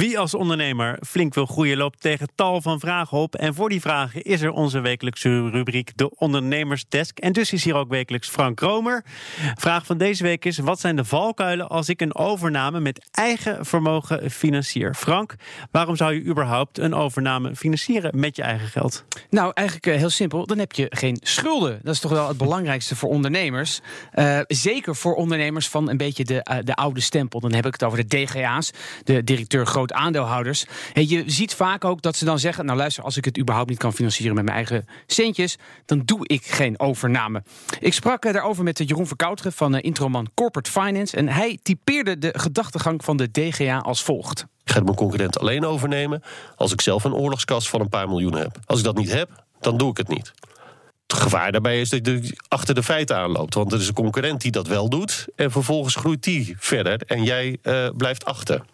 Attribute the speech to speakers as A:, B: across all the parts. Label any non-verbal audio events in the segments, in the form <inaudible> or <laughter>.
A: Wie als ondernemer flink wil groeien loopt tegen tal van vragen op. En voor die vragen is er onze wekelijkse rubriek de Ondernemersdesk. En dus is hier ook wekelijks Frank Kromer. Vraag van deze week is: wat zijn de valkuilen als ik een overname met eigen vermogen financier? Frank, waarom zou je überhaupt een overname financieren met je eigen geld?
B: Nou, eigenlijk eh, heel simpel. Dan heb je geen schulden. Dat is toch wel het belangrijkste voor ondernemers. Uh, zeker voor ondernemers van een beetje de, uh, de oude stempel. Dan heb ik het over de DGA's, de directeur groot aandeelhouders. En je ziet vaak ook dat ze dan zeggen: Nou, luister, als ik het überhaupt niet kan financieren met mijn eigen centjes, dan doe ik geen overname. Ik sprak daarover met Jeroen Verkouteren van Introman Corporate Finance. En hij typeerde de gedachtegang van de DGA als volgt.
C: Ik ga mijn concurrent alleen overnemen als ik zelf een oorlogskas van een paar miljoen heb. Als ik dat niet heb, dan doe ik het niet. Het gevaar daarbij is dat je achter de feiten aanloopt. Want er is een concurrent die dat wel doet. En vervolgens groeit die verder en jij blijft achter.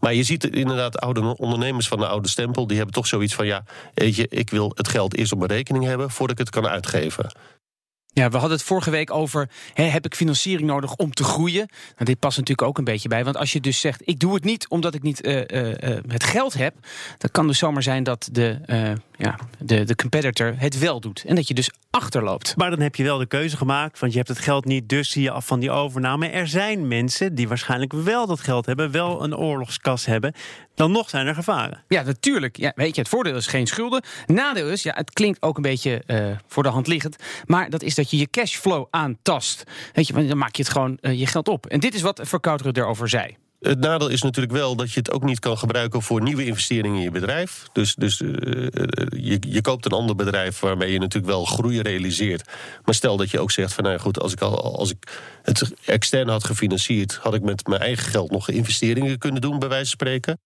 C: Maar je ziet inderdaad oude ondernemers van de oude stempel, die hebben toch zoiets van: ja, weet je, ik wil het geld eerst op mijn rekening hebben voordat ik het kan uitgeven.
B: Ja, we hadden het vorige week over: hè, heb ik financiering nodig om te groeien? Nou, dit past natuurlijk ook een beetje bij. Want als je dus zegt: ik doe het niet omdat ik niet uh, uh, het geld heb, dan kan dus zomaar zijn dat de, ja, de, de competitor het wel doet. En dat je dus achterloopt.
A: Maar dan heb je wel de keuze gemaakt, want je hebt het geld niet, dus zie je af van die overname. Er zijn mensen die waarschijnlijk wel dat geld hebben, wel een oorlogskas hebben. Dan nog zijn er gevaren.
B: Ja, natuurlijk. Ja, weet je, het voordeel is geen schulden. Nadeel is, ja, het klinkt ook een beetje voor de hand liggend, maar dat is dat je je cashflow aantast. Weet je, dan maak je het gewoon uh, je geld op. En dit is wat Verkouteren erover zei.
C: Het nadeel is natuurlijk wel dat je het ook niet kan gebruiken voor nieuwe investeringen in je bedrijf. Dus, dus uh, je, je koopt een ander bedrijf waarmee je natuurlijk wel groei realiseert. Maar stel dat je ook zegt van nou goed, als ik, al, als ik het extern had gefinancierd, had ik met mijn eigen geld nog investeringen kunnen doen, bij wijze van spreken.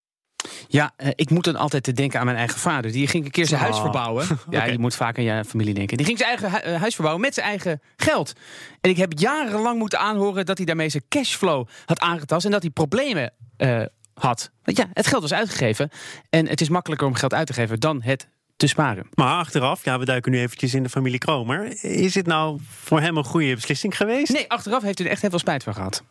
B: Ja, ik moet dan altijd te denken aan mijn eigen vader. Die ging een keer zijn oh. huis verbouwen. <laughs> Ja, okay. je moet vaak aan je familie denken. Die ging zijn eigen huis verbouwen met zijn eigen geld. En ik heb jarenlang moeten aanhoren dat hij daarmee zijn cashflow had aangetast. En dat hij problemen uh, had. Want ja, het geld was uitgegeven. En het is makkelijker om geld uit te geven dan het te sparen.
A: Maar achteraf, ja, we duiken nu eventjes in de familie Kromer. Is het nou voor hem een goede beslissing geweest?
B: Nee, achteraf heeft hij er echt heel veel spijt van gehad.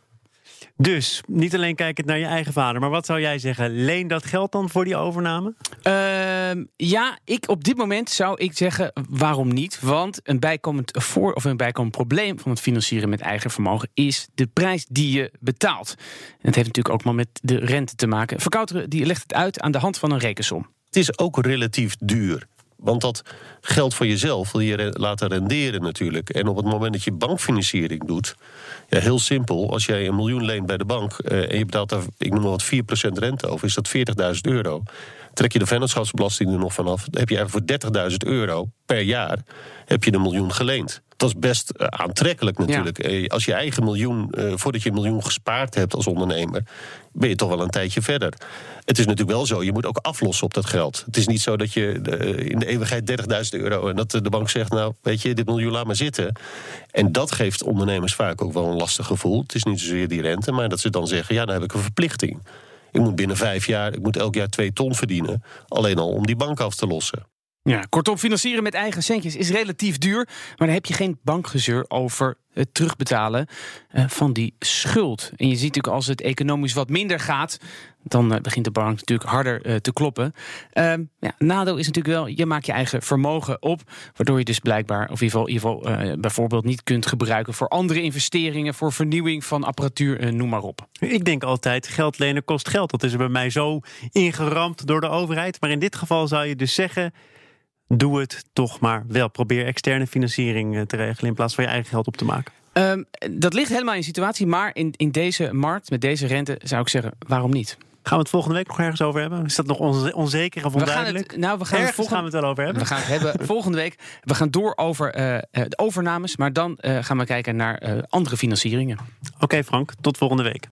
A: Dus niet alleen kijkend naar je eigen vader, maar wat zou jij zeggen? Leen dat geld dan voor die overname?
B: Uh, ja, ik op dit moment zou ik zeggen waarom niet? Want een bijkomend voor of een bijkomend probleem van het financieren met eigen vermogen is de prijs die je betaalt. En het heeft natuurlijk ook maar met de rente te maken. Verkouteren die legt het uit aan de hand van een rekensom.
C: Het is ook relatief duur. Want dat geld voor jezelf wil je laten renderen natuurlijk. En op het moment dat je bankfinanciering doet, ja, heel simpel. Als jij een miljoen leent bij de bank uh, en je betaalt daar, ik noem maar wat, 4% rente over, is dat 40.000 euro. Trek je de vennootschapsbelasting er nog vanaf, dan heb je eigenlijk voor 30.000 euro per jaar heb je een miljoen geleend. Dat is best uh, aantrekkelijk natuurlijk. Ja. Als je eigen miljoen, uh, voordat je een miljoen gespaard hebt als ondernemer, ben je toch wel een tijdje verder. Het is natuurlijk wel zo, je moet ook aflossen op dat geld. Het is niet zo dat je uh, in de eeuwigheid 30.000 euro en dat de bank zegt, nou weet je, dit miljoen laat maar zitten. En dat geeft ondernemers vaak ook wel een lastig gevoel. Het is niet zozeer die rente, maar dat ze dan zeggen, ja, dan heb ik een verplichting. Ik moet binnen vijf jaar, ik moet elk jaar twee ton verdienen, alleen al om die bank af te lossen.
B: Ja, kortom, financieren met eigen centjes is relatief duur. Maar dan heb je geen bankgezeur over het terugbetalen uh, van die schuld. En je ziet natuurlijk als het economisch wat minder gaat, dan uh, begint de bank natuurlijk harder uh, te kloppen. Ehm, ja, is natuurlijk wel, je maakt je eigen vermogen op, waardoor je dus blijkbaar, of in ieder geval, in ieder geval bijvoorbeeld niet kunt gebruiken voor andere investeringen, voor vernieuwing van apparatuur, noem maar op.
A: Ik denk altijd, geld lenen kost geld. Dat is er bij mij zo ingeramd door de overheid. Maar in dit geval zou je dus zeggen doe het toch maar wel. Probeer externe financiering te regelen in plaats van je eigen geld op te maken.
B: Um, dat ligt helemaal in situatie, maar in, in deze markt, met deze rente, zou ik zeggen, waarom niet?
A: Gaan we het volgende week nog ergens over hebben? Is dat nog onzeker of onduidelijk?
B: We gaan het, nou, we gaan,
A: het volgende, gaan we het wel over hebben.
B: We gaan het hebben <laughs> volgende week. We gaan door over uh, de overnames, maar dan uh, gaan we kijken naar uh, andere financieringen.
A: Oké okay, Frank, tot volgende week.